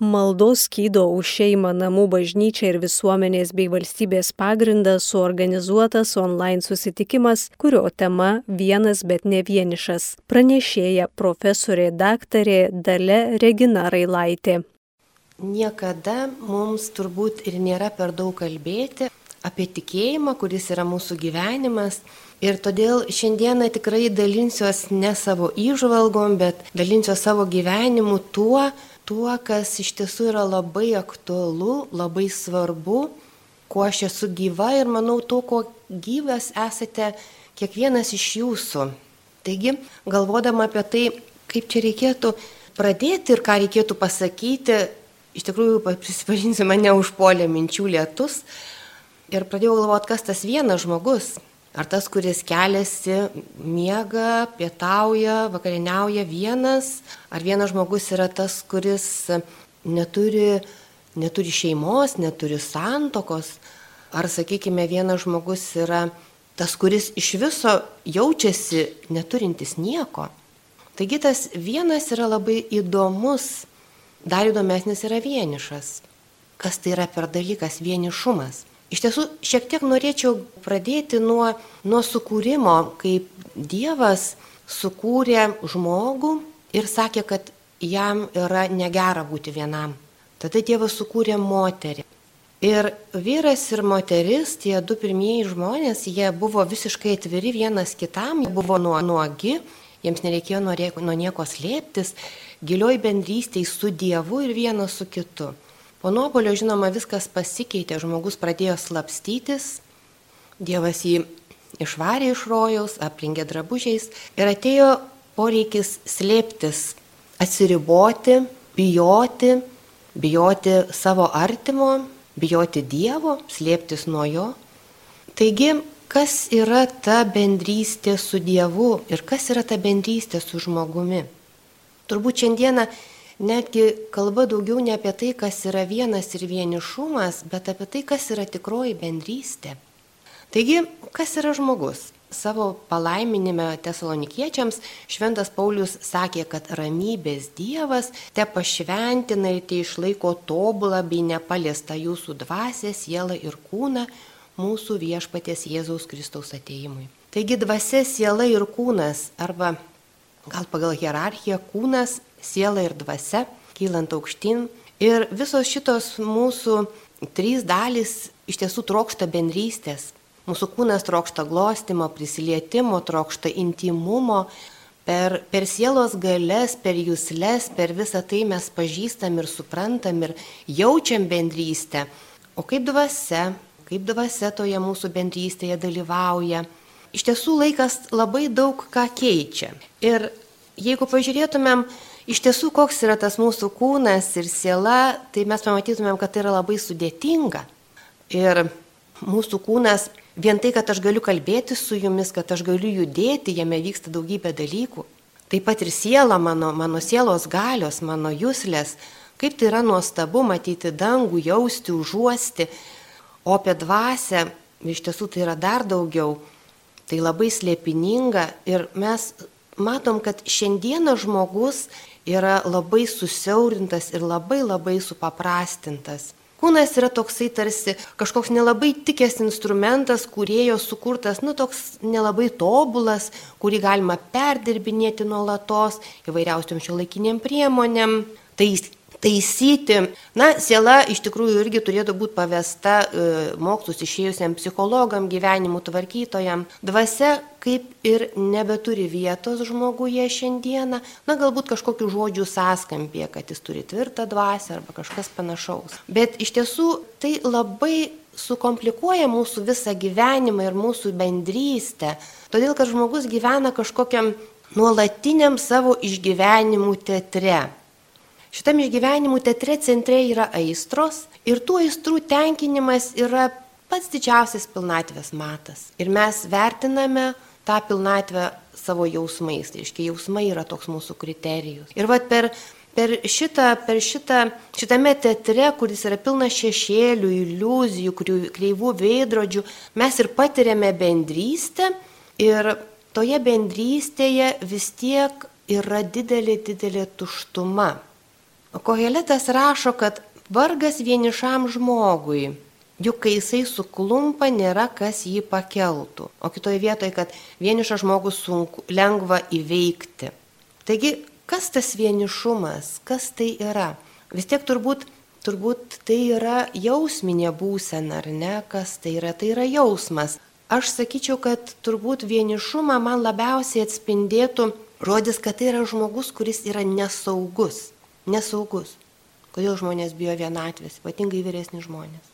Maldos skydo už šeimą namų bažnyčia ir visuomenės bei valstybės pagrindas suorganizuotas online susitikimas, kurio tema vienas bet ne vienišas. Pranešėja profesorė daktarė Dale Regina Railaitė. Niekada mums turbūt ir nėra per daug kalbėti apie tikėjimą, kuris yra mūsų gyvenimas. Ir todėl šiandieną tikrai dalinsiuos ne savo įžvalgom, bet dalinsiuos savo gyvenimu tuo, tuo, kas iš tiesų yra labai aktualu, labai svarbu, kuo aš esu gyva ir manau to, kuo gyvas esate kiekvienas iš jūsų. Taigi, galvodama apie tai, kaip čia reikėtų pradėti ir ką reikėtų pasakyti, iš tikrųjų, prisipažinsiu, mane užpuolė minčių lietus ir pradėjau galvoti, kas tas vienas žmogus, Ar tas, kuris keliasi, miega, pietauja, vakarieniauja vienas, ar vienas žmogus yra tas, kuris neturi, neturi šeimos, neturi santokos, ar, sakykime, vienas žmogus yra tas, kuris iš viso jaučiasi neturintis nieko. Taigi tas vienas yra labai įdomus, dar įdomesnis yra vienišas. Kas tai yra per dalykas vienišumas? Iš tiesų, šiek tiek norėčiau pradėti nuo, nuo sukūrimo, kaip Dievas sukūrė žmogų ir sakė, kad jam yra negera būti vienam. Tada Dievas sukūrė moterį. Ir vyras ir moteris, tie du pirmieji žmonės, jie buvo visiškai atviri vienas kitam, jie buvo nuogi, jiems nereikėjo nuo nieko slėptis, gilioj bendrystėj su Dievu ir vienas su kitu. Po nuopolio, žinoma, viskas pasikeitė, žmogus pradėjo slapstytis, Dievas jį išvarė iš rojaus, aplinkė drabužiais ir atėjo poreikis slėptis, atsiriboti, bijoti, bijoti savo artimo, bijoti Dievo, slėptis nuo jo. Taigi, kas yra ta bendrystė su Dievu ir kas yra ta bendrystė su žmogumi? Turbūt šiandieną netgi kalba daugiau ne apie tai, kas yra vienas ir vienišumas, bet apie tai, kas yra tikroji bendrystė. Taigi, kas yra žmogus? Savo palaiminime tesalonikiečiams šventas Paulius sakė, kad ramybės Dievas te pašventina ir te išlaiko tobulą bei nepaliestą jūsų dvasę, sielą ir kūną mūsų viešpaties Jėzaus Kristaus ateimui. Taigi dvasia, siela ir kūnas arba gal pagal hierarchiją kūnas siela ir dvasia, kylant aukštyn. Ir visos šitos mūsų trys dalys iš tiesų trokšta bendrystės. Mūsų kūnas trokšta glostimo, prisilietimo, trokšta intimumo. Per, per sielos galės, per jūslės, per visą tai mes pažįstam ir suprantam ir jaučiam bendrystę. O kaip dvasia, kaip dvasia toje mūsų bendrystėje dalyvauja. Iš tiesų laikas labai daug ką keičia. Ir jeigu pažiūrėtumėm iš tiesų, koks yra tas mūsų kūnas ir siela, tai mes pamatytumėm, kad tai yra labai sudėtinga. Ir mūsų kūnas, vien tai, kad aš galiu kalbėti su jumis, kad aš galiu judėti, jame vyksta daugybė dalykų. Taip pat ir siela mano, mano sielos galios, mano jūslės, kaip tai yra nuostabu matyti dangų, jausti, užuosti. O apie dvasę, iš tiesų tai yra dar daugiau. Tai labai slėpininga ir mes matom, kad šiandieną žmogus yra labai susiaurintas ir labai labai supaprastintas. Kūnas yra toksai tarsi kažkoks nelabai tikęs instrumentas, kurėjo sukurtas, nu toks nelabai tobulas, kurį galima perdirbinėti nuolatos įvairiausiam šio laikinėm priemonėm. Tai taisyti. Na, siela iš tikrųjų irgi turėtų būti pavesta e, mokslus išėjusiam psichologam, gyvenimų tvarkytojam. Dvasia kaip ir nebeturi vietos žmoguje šiandieną, na, galbūt kažkokių žodžių sąskampė, kad jis turi tvirtą dvasę arba kažkas panašaus. Bet iš tiesų tai labai sukomplikuoja mūsų visą gyvenimą ir mūsų bendrystę, todėl kad žmogus gyvena kažkokiam nuolatiniam savo išgyvenimų teatre. Šitam išgyvenimų teatre centre yra aistros ir tų aistrų tenkinimas yra pats didžiausias pilnatvės matas. Ir mes vertiname tą pilnatvę savo jausmais. Tai reiškia, jausmai yra toks mūsų kriterijus. Ir vad per, per, šitą, per šitą, šitame teatre, kuris yra pilnas šešėlių, iliuzijų, kreivų veidrodžių, mes ir patiriame bendrystę ir toje bendrystėje vis tiek yra didelė, didelė tuštuma. Koheletas rašo, kad vargas vienišam žmogui, juk kai jisai suklumpa, nėra kas jį pakeltų. O kitoje vietoje, kad vienišą žmogų sunku, lengva įveikti. Taigi, kas tas vienišumas, kas tai yra? Vis tiek turbūt, turbūt tai yra jausminė būsena, ar ne? Kas tai yra? Tai yra jausmas. Aš sakyčiau, kad turbūt vienišumą man labiausiai atspindėtų žodis, kad tai yra žmogus, kuris yra nesaugus nesaugus. Kodėl žmonės bijo vienatvės, ypatingai vyresni žmonės.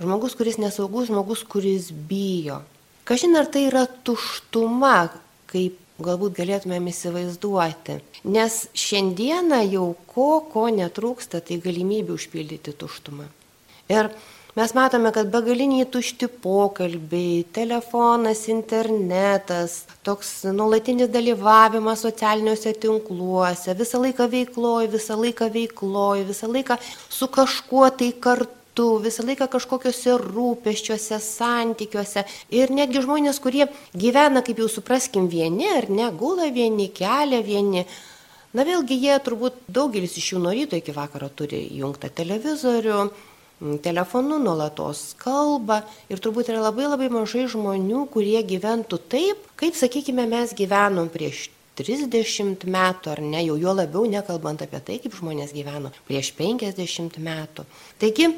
Žmogus, kuris nesaugus, žmogus, kuris bijo. Kažin ar tai yra tuštuma, kaip galbūt galėtumėm įsivaizduoti. Nes šiandieną jau ko, ko netrūksta, tai galimybė užpildyti tuštumą. Ir Mes matome, kad begaliniai tušti pokalbiai, telefonas, internetas, toks nuolatinis dalyvavimas socialiniuose tinkluose, visą laiką veikloj, visą laiką veikloj, visą laiką su kažkuo tai kartu visą laiką kažkokiuose rūpeščiuose, santykiuose. Ir netgi žmonės, kurie gyvena, kaip jau supraskim, vieni ar ne, gula vieni, kelia vieni. Na vėlgi jie turbūt daugelis iš jų nuo ryto iki vakaro turi įjungtą televizorių, telefonu nuolatos kalba ir turbūt yra labai labai mažai žmonių, kurie gyventų taip, kaip, sakykime, mes gyvenom prieš 30 metų, ar ne, jau jo labiau nekalbant apie tai, kaip žmonės gyveno prieš 50 metų. Taigi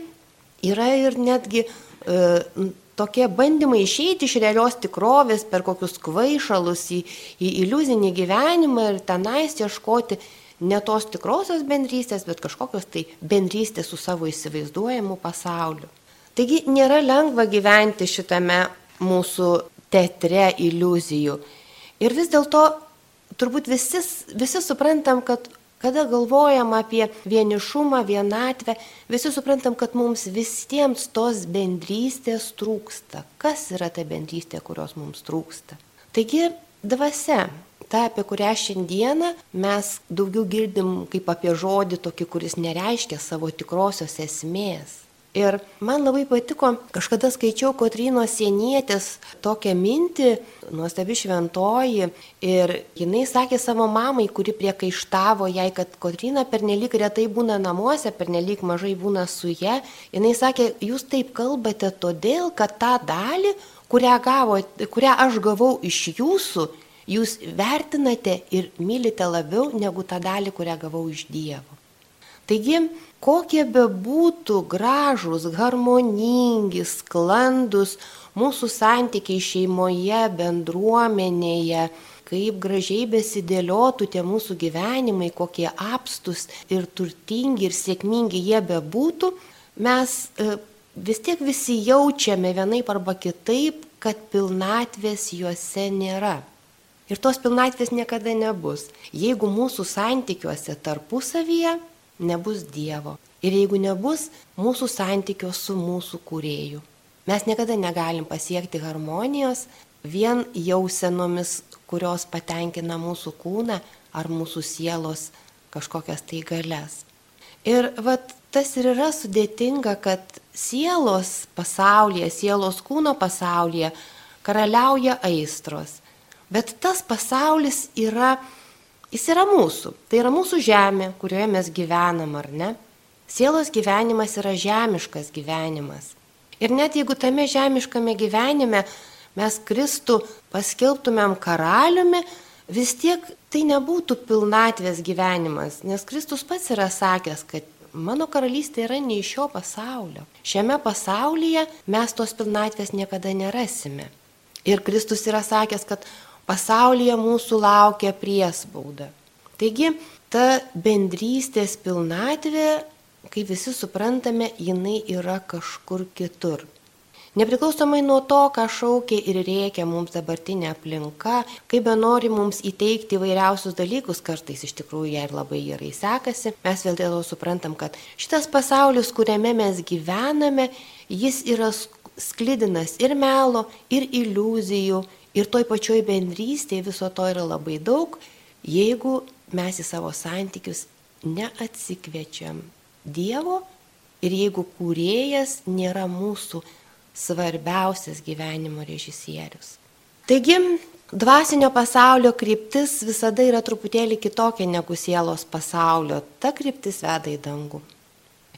yra ir netgi e, tokie bandymai išeiti iš realios tikrovės per kokius kvaišalus į, į iliuzinį gyvenimą ir tenais ieškoti ne tos tikrosios bendrystės, bet kažkokios tai bendrystės su savo įsivaizduojamu pasauliu. Taigi nėra lengva gyventi šitame mūsų teatre iliuzijų. Ir vis dėlto turbūt visi, visi suprantam, kad kada galvojam apie vienišumą, vienatvę, visi suprantam, kad mums visiems tos bendrystės trūksta. Kas yra ta bendrystė, kurios mums trūksta? Taigi dvasia ta, apie kurią šiandieną mes daugiau girdim kaip apie žodį tokį, kuris nereiškia savo tikrosios esmės. Ir man labai patiko, kažkada skaičiau Kotrynos sienietės tokią mintį, nuostabi šventoji, ir jinai sakė savo mamai, kuri priekaištavo jai, kad Kotryna pernelyg retai būna namuose, pernelyg mažai būna su ją, jinai sakė, jūs taip kalbate todėl, kad tą dalį, kurią, gavo, kurią aš gavau iš jūsų, jūs vertinate ir mylite labiau negu tą dalį, kurią gavau iš Dievo. Taigi, kokie bebūtų gražūs, harmoningi, sklandus mūsų santykiai šeimoje, bendruomenėje, kaip gražiai besidėliotų tie mūsų gyvenimai, kokie apstus ir turtingi ir sėkmingi jie bebūtų, mes e, vis tiek visi jaučiame vienaip arba kitaip, kad pilnatvės juose nėra. Ir tos pilnatvės niekada nebus, jeigu mūsų santykiuose tarpusavyje nebus Dievo. Ir jeigu nebus mūsų santykio su mūsų kūrėju. Mes niekada negalim pasiekti harmonijos vien jausenomis, kurios patenkina mūsų kūną ar mūsų sielos kažkokias tai galias. Ir vat, tas ir yra sudėtinga, kad sielos pasaulyje, sielos kūno pasaulyje karaliauja aistros. Bet tas pasaulis yra, jis yra mūsų. Tai yra mūsų žemė, kurioje mes gyvenam, ar ne? Sielos gyvenimas yra žemiškas gyvenimas. Ir net jeigu tame žemiškame gyvenime mes Kristų paskelbtumėm karaliumi, vis tiek tai nebūtų pilnatvės gyvenimas, nes Kristus pats yra sakęs, kad mano karalystė yra ne iš šio pasaulio. Šiame pasaulyje mes tos pilnatvės niekada nerasime. Ir Kristus yra sakęs, kad pasaulyje mūsų laukia priespauda. Taigi, ta bendrystės pilnatvė, kaip visi suprantame, jinai yra kažkur kitur. Nepriklausomai nuo to, ką šaukia ir reikia mums dabartinė aplinka, kaip be nori mums įteikti įvairiausius dalykus, kartais iš tikrųjų jai ir labai gerai sekasi, mes vėl dėl to suprantam, kad šitas pasaulis, kuriame mes gyvename, jis yra sklidinas ir melo, ir iliuzijų, Ir toj pačioj bendrystėje viso to yra labai daug, jeigu mes į savo santykius neatsikviečiam Dievo ir jeigu kūrėjas nėra mūsų svarbiausias gyvenimo režisierius. Taigi, dvasinio pasaulio kryptis visada yra truputėlį kitokia negu sielos pasaulio. Ta kryptis veda į dangų.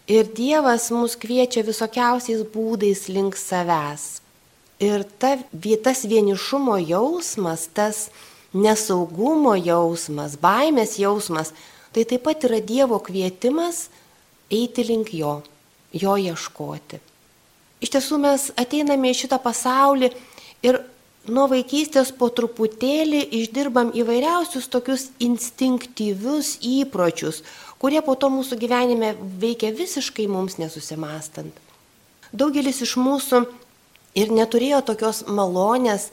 Ir Dievas mus kviečia visokiausiais būdais link savęs. Ir ta, tas vienišumo jausmas, tas nesaugumo jausmas, baimės jausmas, tai taip pat yra Dievo kvietimas eiti link jo, jo ieškoti. Iš tiesų mes ateiname į šitą pasaulį ir nuo vaikystės po truputėlį išdirbam įvairiausius tokius instinktyvius įpročius, kurie po to mūsų gyvenime veikia visiškai mums nesusimastant. Daugelis iš mūsų ir neturėjo tokios malonės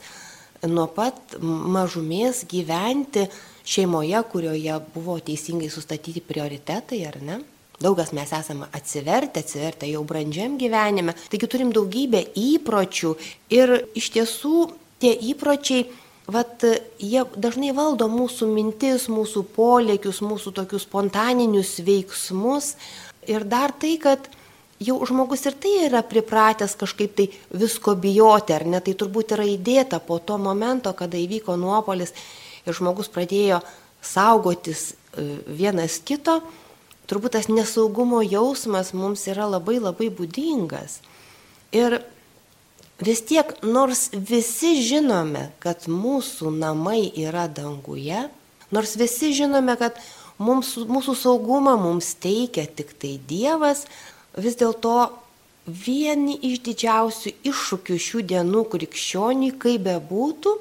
nuo pat mažumės gyventi šeimoje, kurioje buvo teisingai sustatyti prioritetai, ar ne? Daugas mes esame atsivertę, atsivertę jau brandžiam gyvenime, taigi turim daugybę įpročių ir iš tiesų tie įpročiai, vat, jie dažnai valdo mūsų mintis, mūsų polėkius, mūsų tokius spontaninius veiksmus ir dar tai, kad jau žmogus ir tai yra pripratęs kažkaip tai visko bijoti, ar ne, tai turbūt yra įdėta po to momento, kada įvyko nuopolis ir žmogus pradėjo saugotis e, vienas kito, turbūt tas nesaugumo jausmas mums yra labai labai būdingas. Ir vis tiek, nors visi žinome, kad mūsų namai yra danguje, nors visi žinome, kad mums, mūsų saugumą mums teikia tik tai Dievas, vis dėlto vieni iš didžiausių iššūkių šių dienų krikščioniui, kaip bebūtų,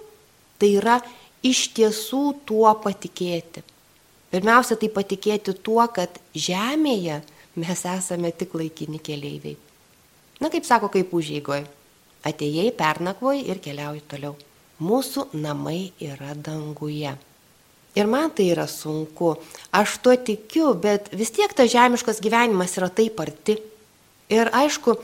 tai yra iš tiesų tuo patikėti. Pirmiausia, tai patikėti tuo, kad Žemėje mes esame tik laikini keleiviai. Na, kaip sako, kaip užėgoj. Atėjai, pernakvoj ir keliauji toliau. Mūsų namai yra danguje. Ir man tai yra sunku. Aš tuo tikiu, bet vis tiek tas žemiškas gyvenimas yra taip arti. Ir aišku,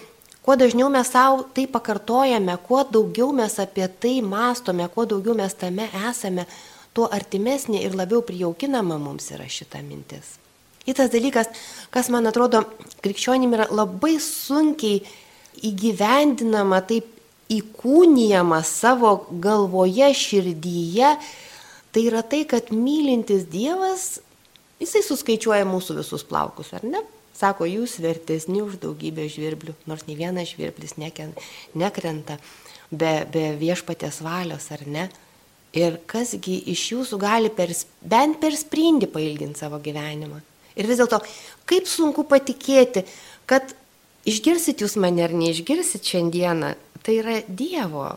kuo dažniau mes savo tai pakartojame, kuo daugiau mes apie tai mastome, kuo daugiau mes tame esame, tuo artimesnė ir labiau prijaukinama mums yra šita mintis. Kitas dalykas, kas man atrodo krikščionim yra labai sunkiai įgyvendinama, taip įkūnijama savo galvoje, širdyje, tai yra tai, kad mylintis Dievas, jisai suskaičiuoja mūsų visus plaukus, ar ne? Sako, jūs vertesni už daugybę žvirblių, nors nei vienas žvirblis nekrenta be, be viešpatės valios, ar ne? Ir kasgi iš jūsų gali per, bent per sprindį pailginti savo gyvenimą. Ir vis dėlto, kaip sunku patikėti, kad išgirsit jūs mane ar neišgirsit šiandieną, tai yra Dievo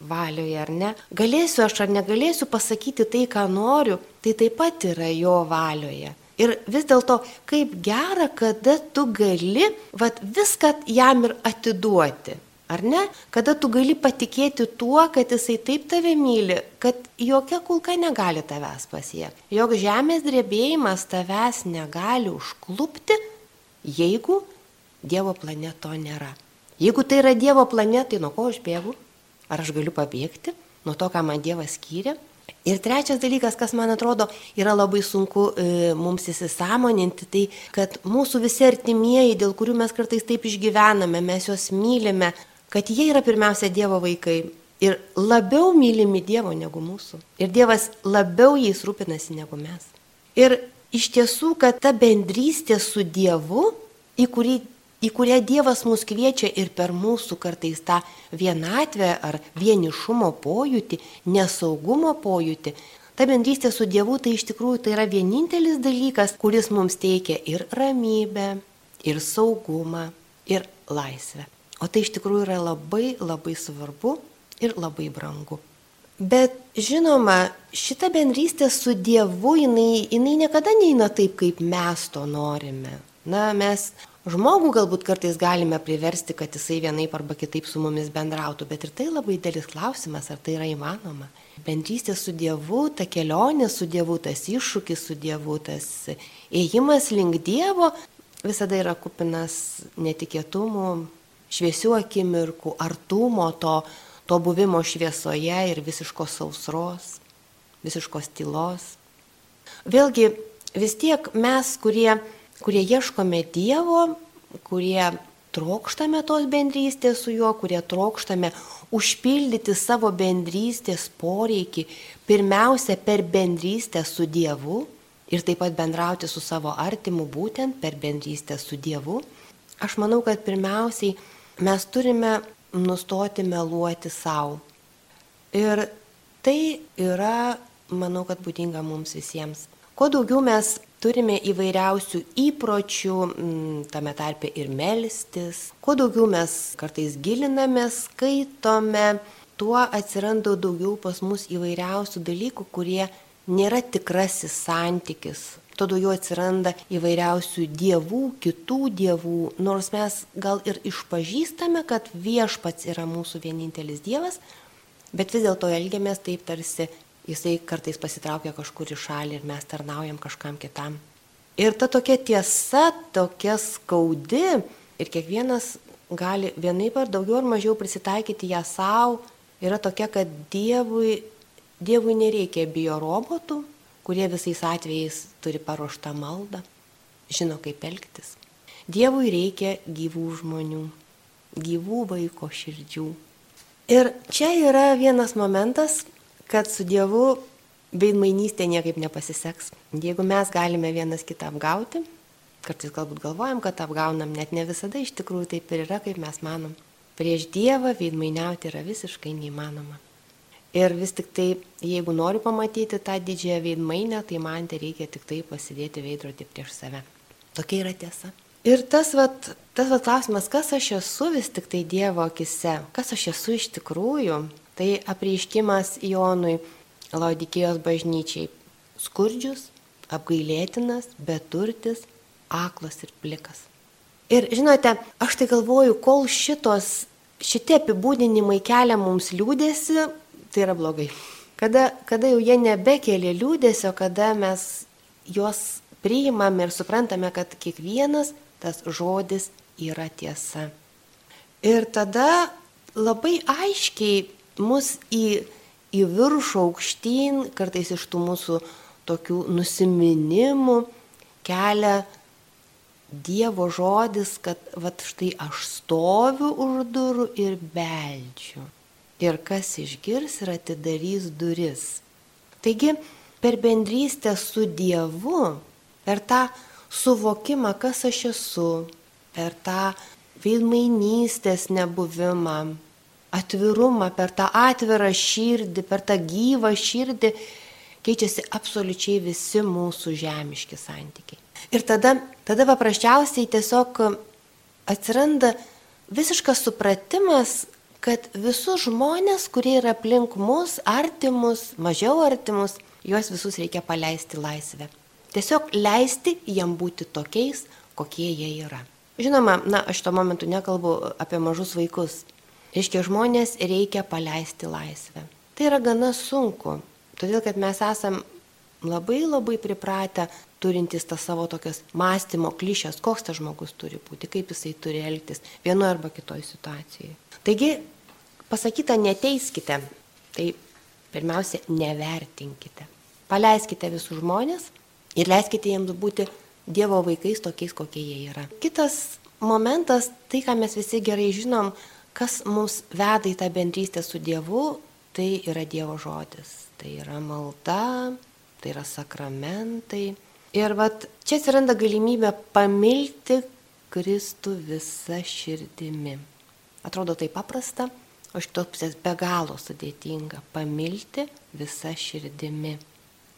valioje ar ne. Galėsiu aš ar negalėsiu pasakyti tai, ką noriu, tai taip pat yra jo valioje. Ir vis dėlto, kaip gera, kada tu gali vat, viską jam ir atiduoti. Ar ne? Kada tu gali patikėti tuo, kad jisai taip tave myli, kad jokia kulka negali tavęs pasiekti. Jok žemės drebėjimas tavęs negali užklupti, jeigu Dievo planeto nėra. Jeigu tai yra Dievo planetai, nuo ko aš bėgu? Ar aš galiu pabėgti nuo to, ką man Dievas skyrė? Ir trečias dalykas, kas man atrodo yra labai sunku e, mums įsisamoninti, tai kad mūsų visi artimieji, dėl kurių mes kartais taip išgyvename, mes juos mylime, kad jie yra pirmiausia Dievo vaikai ir labiau mylimi Dievo negu mūsų. Ir Dievas labiau jais rūpinasi negu mes. Ir iš tiesų, kad ta bendrystė su Dievu, į, kurį, į kurią Dievas mus kviečia ir per mūsų kartais tą vienatvę ar vienišumo pojūtį, nesaugumo pojūtį, ta bendrystė su Dievu tai iš tikrųjų tai yra vienintelis dalykas, kuris mums teikia ir ramybę, ir saugumą, ir laisvę. O tai iš tikrųjų yra labai labai svarbu ir labai brangu. Bet žinoma, šita bendrystė su Dievu, jinai, jinai niekada neina taip, kaip mes to norime. Na, mes žmogų galbūt kartais galime priversti, kad jisai vienaip arba kitaip su mumis bendrautų, bet ir tai labai dėlis klausimas, ar tai yra įmanoma. Bendrystė su Dievu, ta kelionė su Dievu, tas iššūkis su Dievu, tas ėjimas link Dievo visada yra kupinas netikėtumų, šviesių akimirkų, artumo, to, to buvimo šviesoje ir visiškos sausros, visiškos tylos. Vėlgi, vis tiek mes, kurie, kurie ieškome Dievo, kurie trokštame tos bendrystės su juo, kurie trokštame užpildyti savo bendrystės poreikį, pirmiausia per bendrystę su Dievu ir taip pat bendrauti su savo artimu būtent per bendrystę su Dievu, aš manau, kad pirmiausiai mes turime nustoti meluoti savo. Ir tai yra, manau, kad būdinga mums visiems. Kuo daugiau mes turime įvairiausių įpročių, mm, tame tarpe ir melstis, kuo daugiau mes kartais gilinamės, skaitome, tuo atsiranda daugiau pas mus įvairiausių dalykų, kurie nėra tikrasis santykis. Tuo daugiau atsiranda įvairiausių dievų, kitų dievų, nors mes gal ir išpažįstame, kad viešpats yra mūsų vienintelis dievas, bet vis dėlto elgiamės taip tarsi jisai kartais pasitraukia kažkur į šalį ir mes tarnaujam kažkam kitam. Ir ta tokia tiesa, tokia skaudi ir kiekvienas gali vienaip ar daugiau ar mažiau prisitaikyti ją savo, yra tokia, kad Dievui, dievui nereikia bijo robotų, kurie visais atvejais turi paruoštą maldą, žino kaip elgtis. Dievui reikia gyvų žmonių, gyvų vaiko širdžių. Ir čia yra vienas momentas, kad su Dievu veidmainystė niekaip nepasiseks. Jeigu mes galime vienas kitą apgauti, kartais galbūt galvojam, kad apgaunam, net ne visada iš tikrųjų taip ir yra, kaip mes manom. Prieš Dievą veidmainiauti yra visiškai neįmanoma. Ir vis tik tai, jeigu noriu pamatyti tą didžiąją veidmainę, tai man tai reikia tik tai pasidėti veidrodį prieš save. Tokia yra tiesa. Ir tas, vat, tas vat klausimas, kas aš esu vis tik tai Dievo akise, kas aš esu iš tikrųjų, Tai apreiškimas Jonui Laudikėjos bažnyčiai - skurdžius, apgailėtinas, beturtis, aklas ir plikas. Ir žinote, aš tai galvoju, kol šitos, šitie apibūdinimai kelia mums liūdėsi, tai yra blogai. Kada, kada jau jie nebekelia liūdėsio, kada mes juos priimam ir suprantame, kad kiekvienas tas žodis yra tiesa. Ir tada labai aiškiai mus į, į viršų aukštyn, kartais iš tų mūsų tokių nusiminimų kelia Dievo žodis, kad vat štai aš stoviu už durų ir beldžiu. Ir kas išgirs ir atidarys duris. Taigi, per bendrystę su Dievu, per tą suvokimą, kas aš esu, per tą veidmainystės nebuvimą, atvirumą, per tą atvirą širdį, per tą gyvą širdį keičiasi absoliučiai visi mūsų žemiški santykiai. Ir tada, tada paprasčiausiai tiesiog atsiranda visiškas supratimas, kad visus žmonės, kurie yra aplink mus, artimus, mažiau artimus, juos visus reikia paleisti laisvę. Tiesiog leisti jiem būti tokiais, kokie jie yra. Žinoma, na, aš tuo momentu nekalbu apie mažus vaikus, Reiškia, žmonės reikia paleisti laisvę. Tai yra gana sunku, todėl kad mes esam labai labai pripratę turintys tą savo tokias mąstymo klišės, koks tas žmogus turi būti, kaip jisai turi elgtis vienoje arba kitoje situacijoje. Taigi, pasakyta, neteiskite, tai pirmiausia, nevertinkite. Paleiskite visus žmonės ir leiskite jiems būti Dievo vaikais tokiais, kokie jie yra. Kitas momentas, tai ką mes visi gerai žinom, kas mus veda į tą bendrystę su Dievu, tai yra Dievo žodis, tai yra malda, tai yra sakramentai. Ir vat čia atsiranda galimybė pamilti Kristų visą širdimi. Atrodo tai paprasta, o iš tos pusės be galo sudėtinga - pamilti visą širdimi.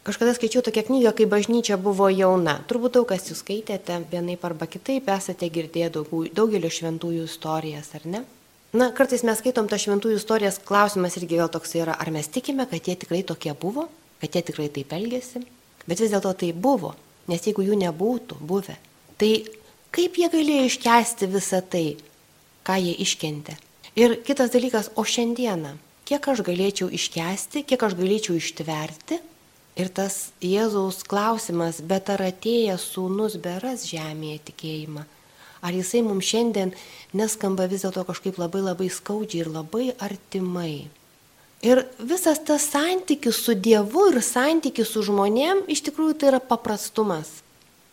Kažkada skaičiau tokią knygą, kai bažnyčia buvo jauna. Turbūt daug kas jūs skaitėte, vienaip arba kitaip esate girdėję daugelio šventųjų istorijas, ar ne? Na, kartais mes skaitom tą šventųjų istorijas, klausimas irgi vėl toks yra, ar mes tikime, kad jie tikrai tokie buvo, kad jie tikrai taip elgėsi, bet vis dėlto tai buvo, nes jeigu jų nebūtų buvę, tai kaip jie galėjo iškesti visą tai, ką jie iškentė. Ir kitas dalykas, o šiandieną, kiek aš galėčiau iškesti, kiek aš galėčiau ištverti, ir tas Jėzaus klausimas, bet ar atėjęs sūnus beras žemėje tikėjimą, ar jisai mums šiandien neskamba vis dėlto kažkaip labai labai skaudžiai ir labai artimai. Ir visas tas santykis su Dievu ir santykis su žmonėm iš tikrųjų tai yra paprastumas.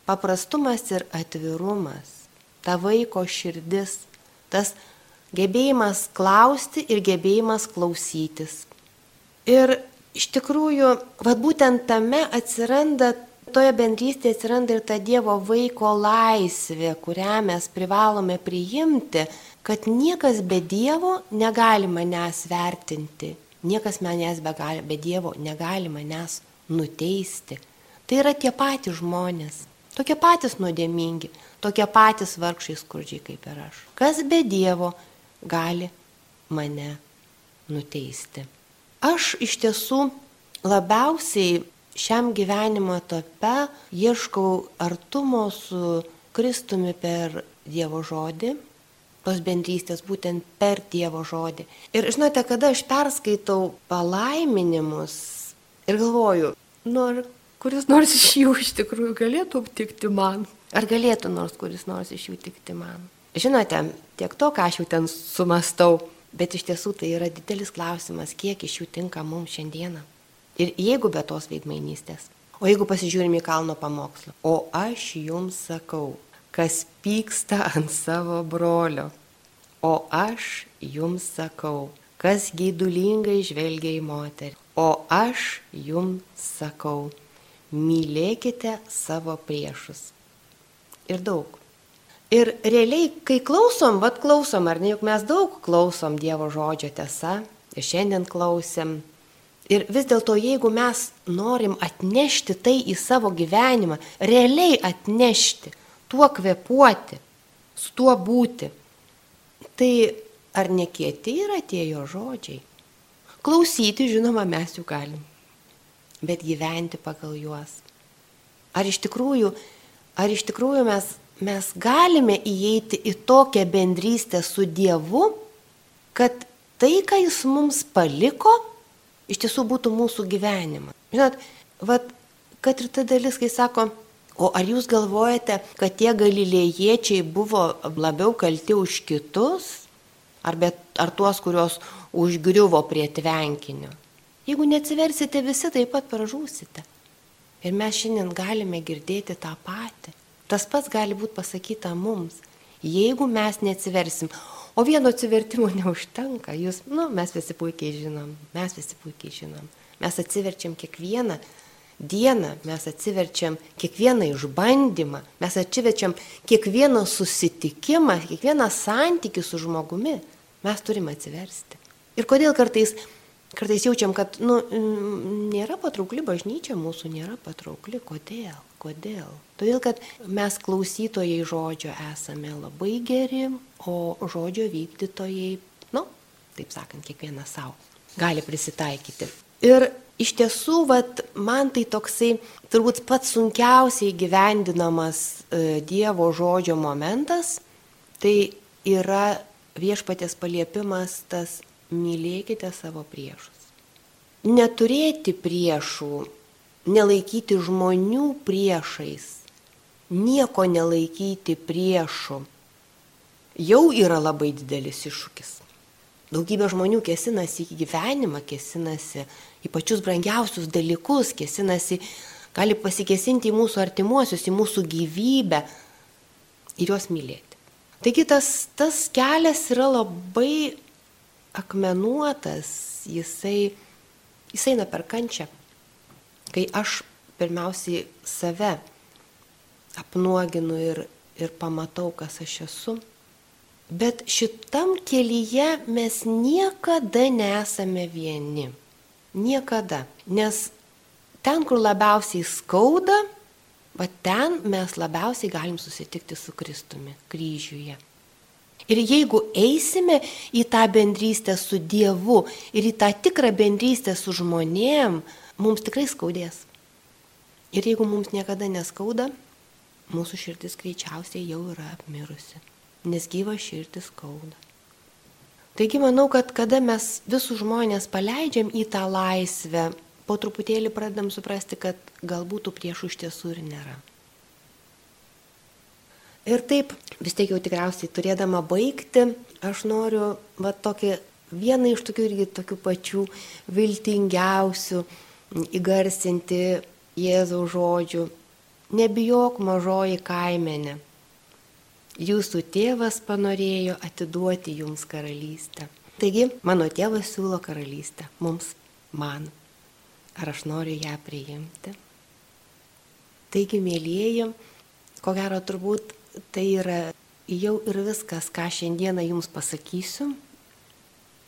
Paprastumas ir atvirumas. Ta vaiko širdis, Tas gebėjimas klausti ir gebėjimas klausytis. Ir iš tikrųjų, vad būtent tame atsiranda, toje bendrystėje atsiranda ir ta Dievo vaiko laisvė, kurią mes privalome priimti, kad niekas be Dievo negali manęs vertinti, niekas manęs be, gali, be Dievo negali manęs nuteisti. Tai yra tie patys žmonės, tokie patys nuodėmingi, tokie patys vargšai skurdžiai kaip ir aš. Kas be Dievo gali mane nuteisti. Aš iš tiesų labiausiai šiam gyvenimo etape ieškau artumo su Kristumi per Dievo žodį, tos bendrystės būtent per Dievo žodį. Ir žinote, kada aš perskaitau palaiminimus ir galvoju, nu ar kuris nors iš jų iš tikrųjų galėtų tikti man? Ar galėtų nors kuris nors iš jų tikti man? Žinote, tiek to, ką aš jau ten sumastau, bet iš tiesų tai yra didelis klausimas, kiek iš jų tinka mums šiandieną. Ir jeigu be tos veidmainystės. O jeigu pasižiūrime į kalno pamokslą. O aš jums sakau, kas pyksta ant savo brolio. O aš jums sakau, kas gaidulingai žvelgia į moterį. O aš jums sakau, mylėkite savo priešus. Ir daug. Ir realiai, kai klausom, vad klausom, ar ne, juk mes daug klausom Dievo žodžio tiesa, ir šiandien klausėm. Ir vis dėlto, jeigu mes norim atnešti tai į savo gyvenimą, realiai atnešti, tuo kvepuoti, su tuo būti, tai ar nekieti yra tie jo žodžiai? Klausyti, žinoma, mes jų galim, bet gyventi pagal juos. Ar iš tikrųjų, ar iš tikrųjų mes mes galime įeiti į tokią bendrystę su Dievu, kad tai, ką Jis mums paliko, iš tiesų būtų mūsų gyvenimas. Žinot, vat, kad ir ta dalis, kai sako, o ar jūs galvojate, kad tie galilėjiečiai buvo labiau kalti už kitus, ar, bet, ar tuos, kurios užgriuvo prie tvenkinio? Jeigu neatsiversite visi, taip pat pražūsite. Ir mes šiandien galime girdėti tą patį. Tas pats gali būti pasakyta mums, jeigu mes neatsiversim. O vieno atsivertimo neužtenka, jūs, nu, mes visi puikiai žinom, mes visi puikiai žinom. Mes atsiverčiam kiekvieną dieną, mes atsiverčiam kiekvieną išbandymą, mes atsiverčiam kiekvieną susitikimą, kiekvieną santykį su žmogumi. Mes turime atsiversti. Ir kodėl kartais kartais jaučiam, kad nu, nėra patraukli bažnyčia mūsų, nėra patraukli. Kodėl? Kodėl? Todėl, kad mes klausytojai žodžio esame labai geri, o žodžio vykdytojai, nu, taip sakant, kiekvienas savo gali prisitaikyti. Ir iš tiesų, vat, man tai toksai turbūt pats sunkiausiai gyvendinamas e, Dievo žodžio momentas, tai yra viešpatės paliepimas tas mylėkite savo priešus. Neturėti priešų, nelaikyti žmonių priešais, nieko nelaikyti priešų, jau yra labai didelis iššūkis. Daugybė žmonių kėsinasi į gyvenimą, kėsinasi į pačius brangiausius dalykus, kėsinasi, gali pasikesinti į mūsų artimuosius, į mūsų gyvybę ir juos mylėti. Taigi tas, tas kelias yra labai akmenuotas, jisai, jisai eina per kančią. Kai aš pirmiausiai save apnuoginu ir, ir pamatau, kas aš esu. Bet šitam kelyje mes niekada nesame vieni. Niekada. Nes ten, kur labiausiai skauda, va ten mes labiausiai galim susitikti su Kristumi kryžiuje. Ir jeigu eisime į tą bendrystę su Dievu ir į tą tikrą bendrystę su žmonėm, mums tikrai skaudės. Ir jeigu mums niekada neskauda, mūsų širdis greičiausiai jau yra apmirusi, nes gyva širdis skauda. Taigi manau, kad kada mes visus žmonės paleidžiam į tą laisvę, po truputėlį pradedam suprasti, kad galbūt tų priešų iš tiesų ir nėra. Ir taip, vis tiek jau tikriausiai turėdama baigti, aš noriu va tokį vieną iš tokių irgi tokių pačių viltingiausių įgarsinti Jėzaus žodžių. Nebijok mažoji kaimenė. jūsų tėvas panorėjo atiduoti jums karalystę. Taigi, mano tėvas siūlo karalystę mums, man. Ar aš noriu ją priimti? Taigi, mėlyjeji, ko gero turbūt tai yra jau ir viskas, ką šiandieną jums pasakysiu.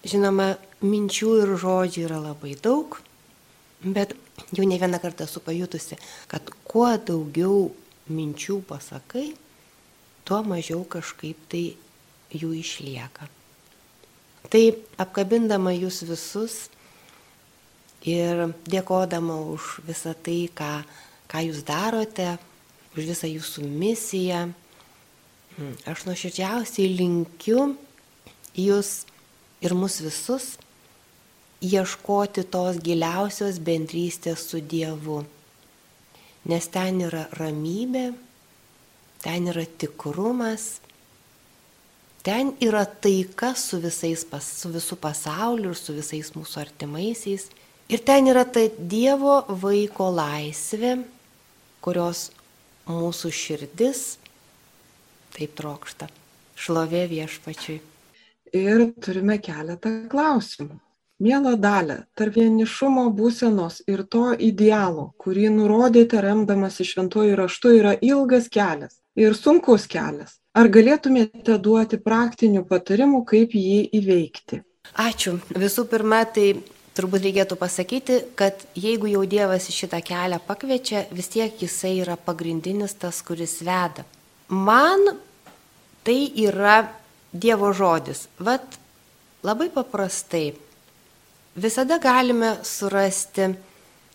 Žinoma, minčių ir žodžių yra labai daug, bet jau ne vieną kartą esu pajutusi, kad kuo daugiau minčių pasakai, tuo mažiau kažkaip tai jų išlieka. Tai apkabindama jūs visus ir dėkodama už visą tai, ką, ką jūs darote, už visą jūsų misiją, aš nuoširdžiausiai linkiu jūs ir mus visus ieškoti tos giliausios bendrystės su Dievu. Nes ten yra ramybė, ten yra tikrumas, Ten yra taika su, visais, su visų pasauliu ir su visais mūsų artimaisiais. Ir ten yra ta Dievo vaiko laisvė, kurios mūsų širdis taip trokšta. Šlovė viešpačiui. Ir turime keletą klausimų. Mėla dalė, tarp vienišumo būsenos ir to idealo, kurį nurodėte remdamas iš šventojų raštų, yra ilgas kelias ir sunkus kelias. Ar galėtumėte duoti praktinių patarimų, kaip jį įveikti? Ačiū. Visų pirma, tai turbūt reikėtų pasakyti, kad jeigu jau Dievas į šitą kelią pakviečia, vis tiek jisai yra pagrindinis tas, kuris veda. Man tai yra Dievo žodis. Vat labai paprastai. Visada galime surasti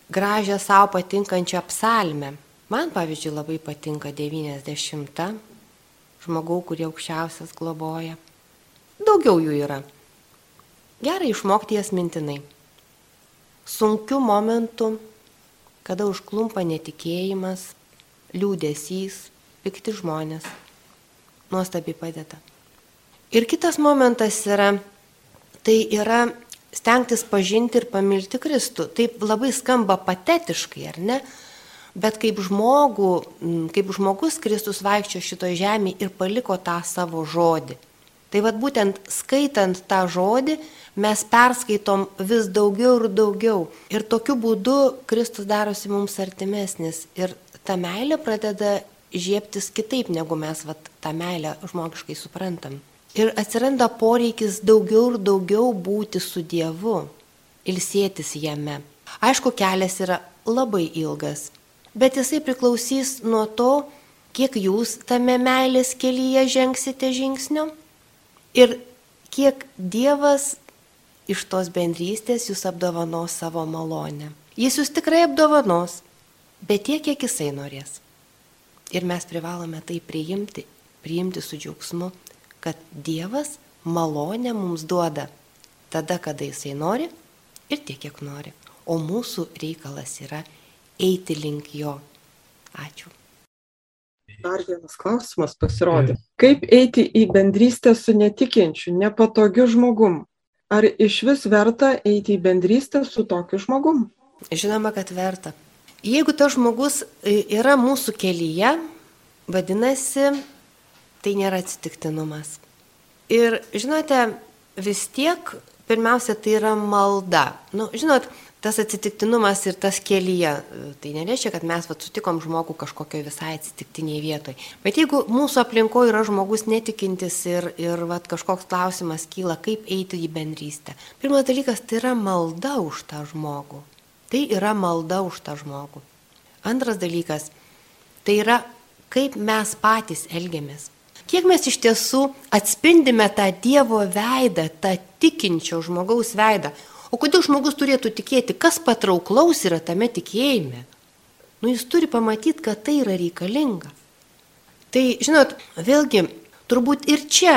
gražią savo patinkančią psalmę. Man, pavyzdžiui, labai patinka 90 žmogau, kurie aukščiausias globoja. Daugiau jų yra. Gerai išmokti jas mintinai. Sunkių momentų, kada užklumpa netikėjimas, liūdėsys, pikti žmonės. Nuostabiai padeda. Ir kitas momentas yra, tai yra stengtis pažinti ir pamilti Kristų. Taip labai skamba patetiškai, ar ne? Bet kaip, žmogų, kaip žmogus Kristus vaikščio šitoje žemėje ir paliko tą savo žodį. Tai vad būtent skaitant tą žodį mes perskaitom vis daugiau ir daugiau. Ir tokiu būdu Kristus darosi mums artimesnis. Ir ta meilė pradeda žieptis kitaip, negu mes vat, tą meilę žmogiškai suprantam. Ir atsiranda poreikis daugiau ir daugiau būti su Dievu, ilsėtis jame. Aišku, kelias yra labai ilgas bet jisai priklausys nuo to, kiek jūs tame meilės kelyje žengsite žingsniu ir kiek Dievas iš tos bendrystės jūs apdovanos savo malonę. Jis jūs tikrai apdovanos, bet tiek, kiek jisai norės. Ir mes privalome tai priimti, priimti su džiaugsmu, kad Dievas malonę mums duoda tada, kada jisai nori ir tiek, kiek nori. O mūsų reikalas yra eiti link jo. Ačiū. Dar vienas klausimas pasirodė. Kaip eiti į bendrystę su netikinčiu, nepatogiu žmogum? Ar iš vis verta eiti į bendrystę su tokiu žmogum? Žinoma, kad verta. Jeigu tas žmogus e, yra mūsų kelyje, vadinasi, tai nėra atsitiktinumas. Ir žinote, vis tiek, pirmiausia, tai yra malda. Nu, žinot, tas atsitiktinumas ir tas kelyje, tai nereiškia, kad mes vat, sutikom žmogų kažkokio visai atsitiktiniai vietoj. Bet jeigu mūsų aplinkoje yra žmogus netikintis ir, ir vat, kažkoks klausimas kyla, kaip eiti į bendrystę. Pirmas dalykas tai yra malda už tą žmogų. Tai yra malda už tą žmogų. Antras dalykas tai yra kaip mes patys elgiamės. Kiek mes iš tiesų atspindime tą Dievo veidą, tą tikinčio žmogaus veidą, O kodėl žmogus turėtų tikėti, kas patrauklaus yra tame tikėjime? Nu, jis turi pamatyti, kad tai yra reikalinga. Tai, žinot, vėlgi, turbūt ir čia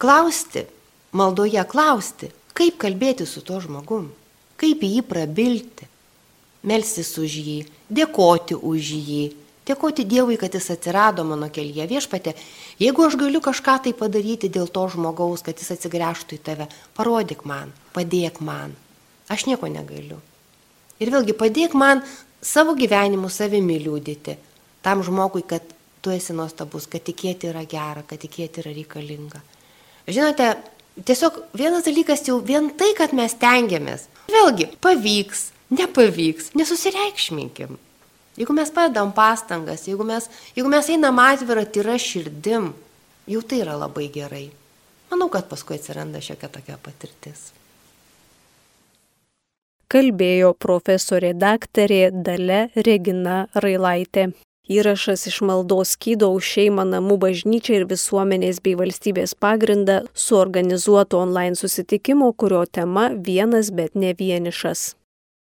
klausti, maldoje klausti, kaip kalbėti su tuo žmogum, kaip jį prabilti, melstis už jį, dėkoti už jį, Dėkoti Dievui, kad jis atsirado mano kelyje viešpatė. Jeigu aš galiu kažką tai padaryti dėl to žmogaus, kad jis atsigręžtų į tave, parodyk man, padėk man. Aš nieko negaliu. Ir vėlgi padėk man savo gyvenimu savimi liūdėti. Tam žmogui, kad tu esi nuostabus, kad tikėti yra gera, kad tikėti yra reikalinga. Žinote, tiesiog vienas dalykas jau vien tai, kad mes tengiamės. Vėlgi, pavyks, nepavyks, nesusireikšminkim. Jeigu mes padedam pastangas, jeigu mes, jeigu mes einam atvirą tyrą širdim, jau tai yra labai gerai. Manau, kad paskui atsiranda šiokia tokia patirtis. Kalbėjo profesorė daktarė Dale Regina Railaitė. Įrašas iš maldos skydo už šeimą namų bažnyčią ir visuomenės bei valstybės pagrindą suorganizuoto online susitikimo, kurio tema vienas bet ne vienišas.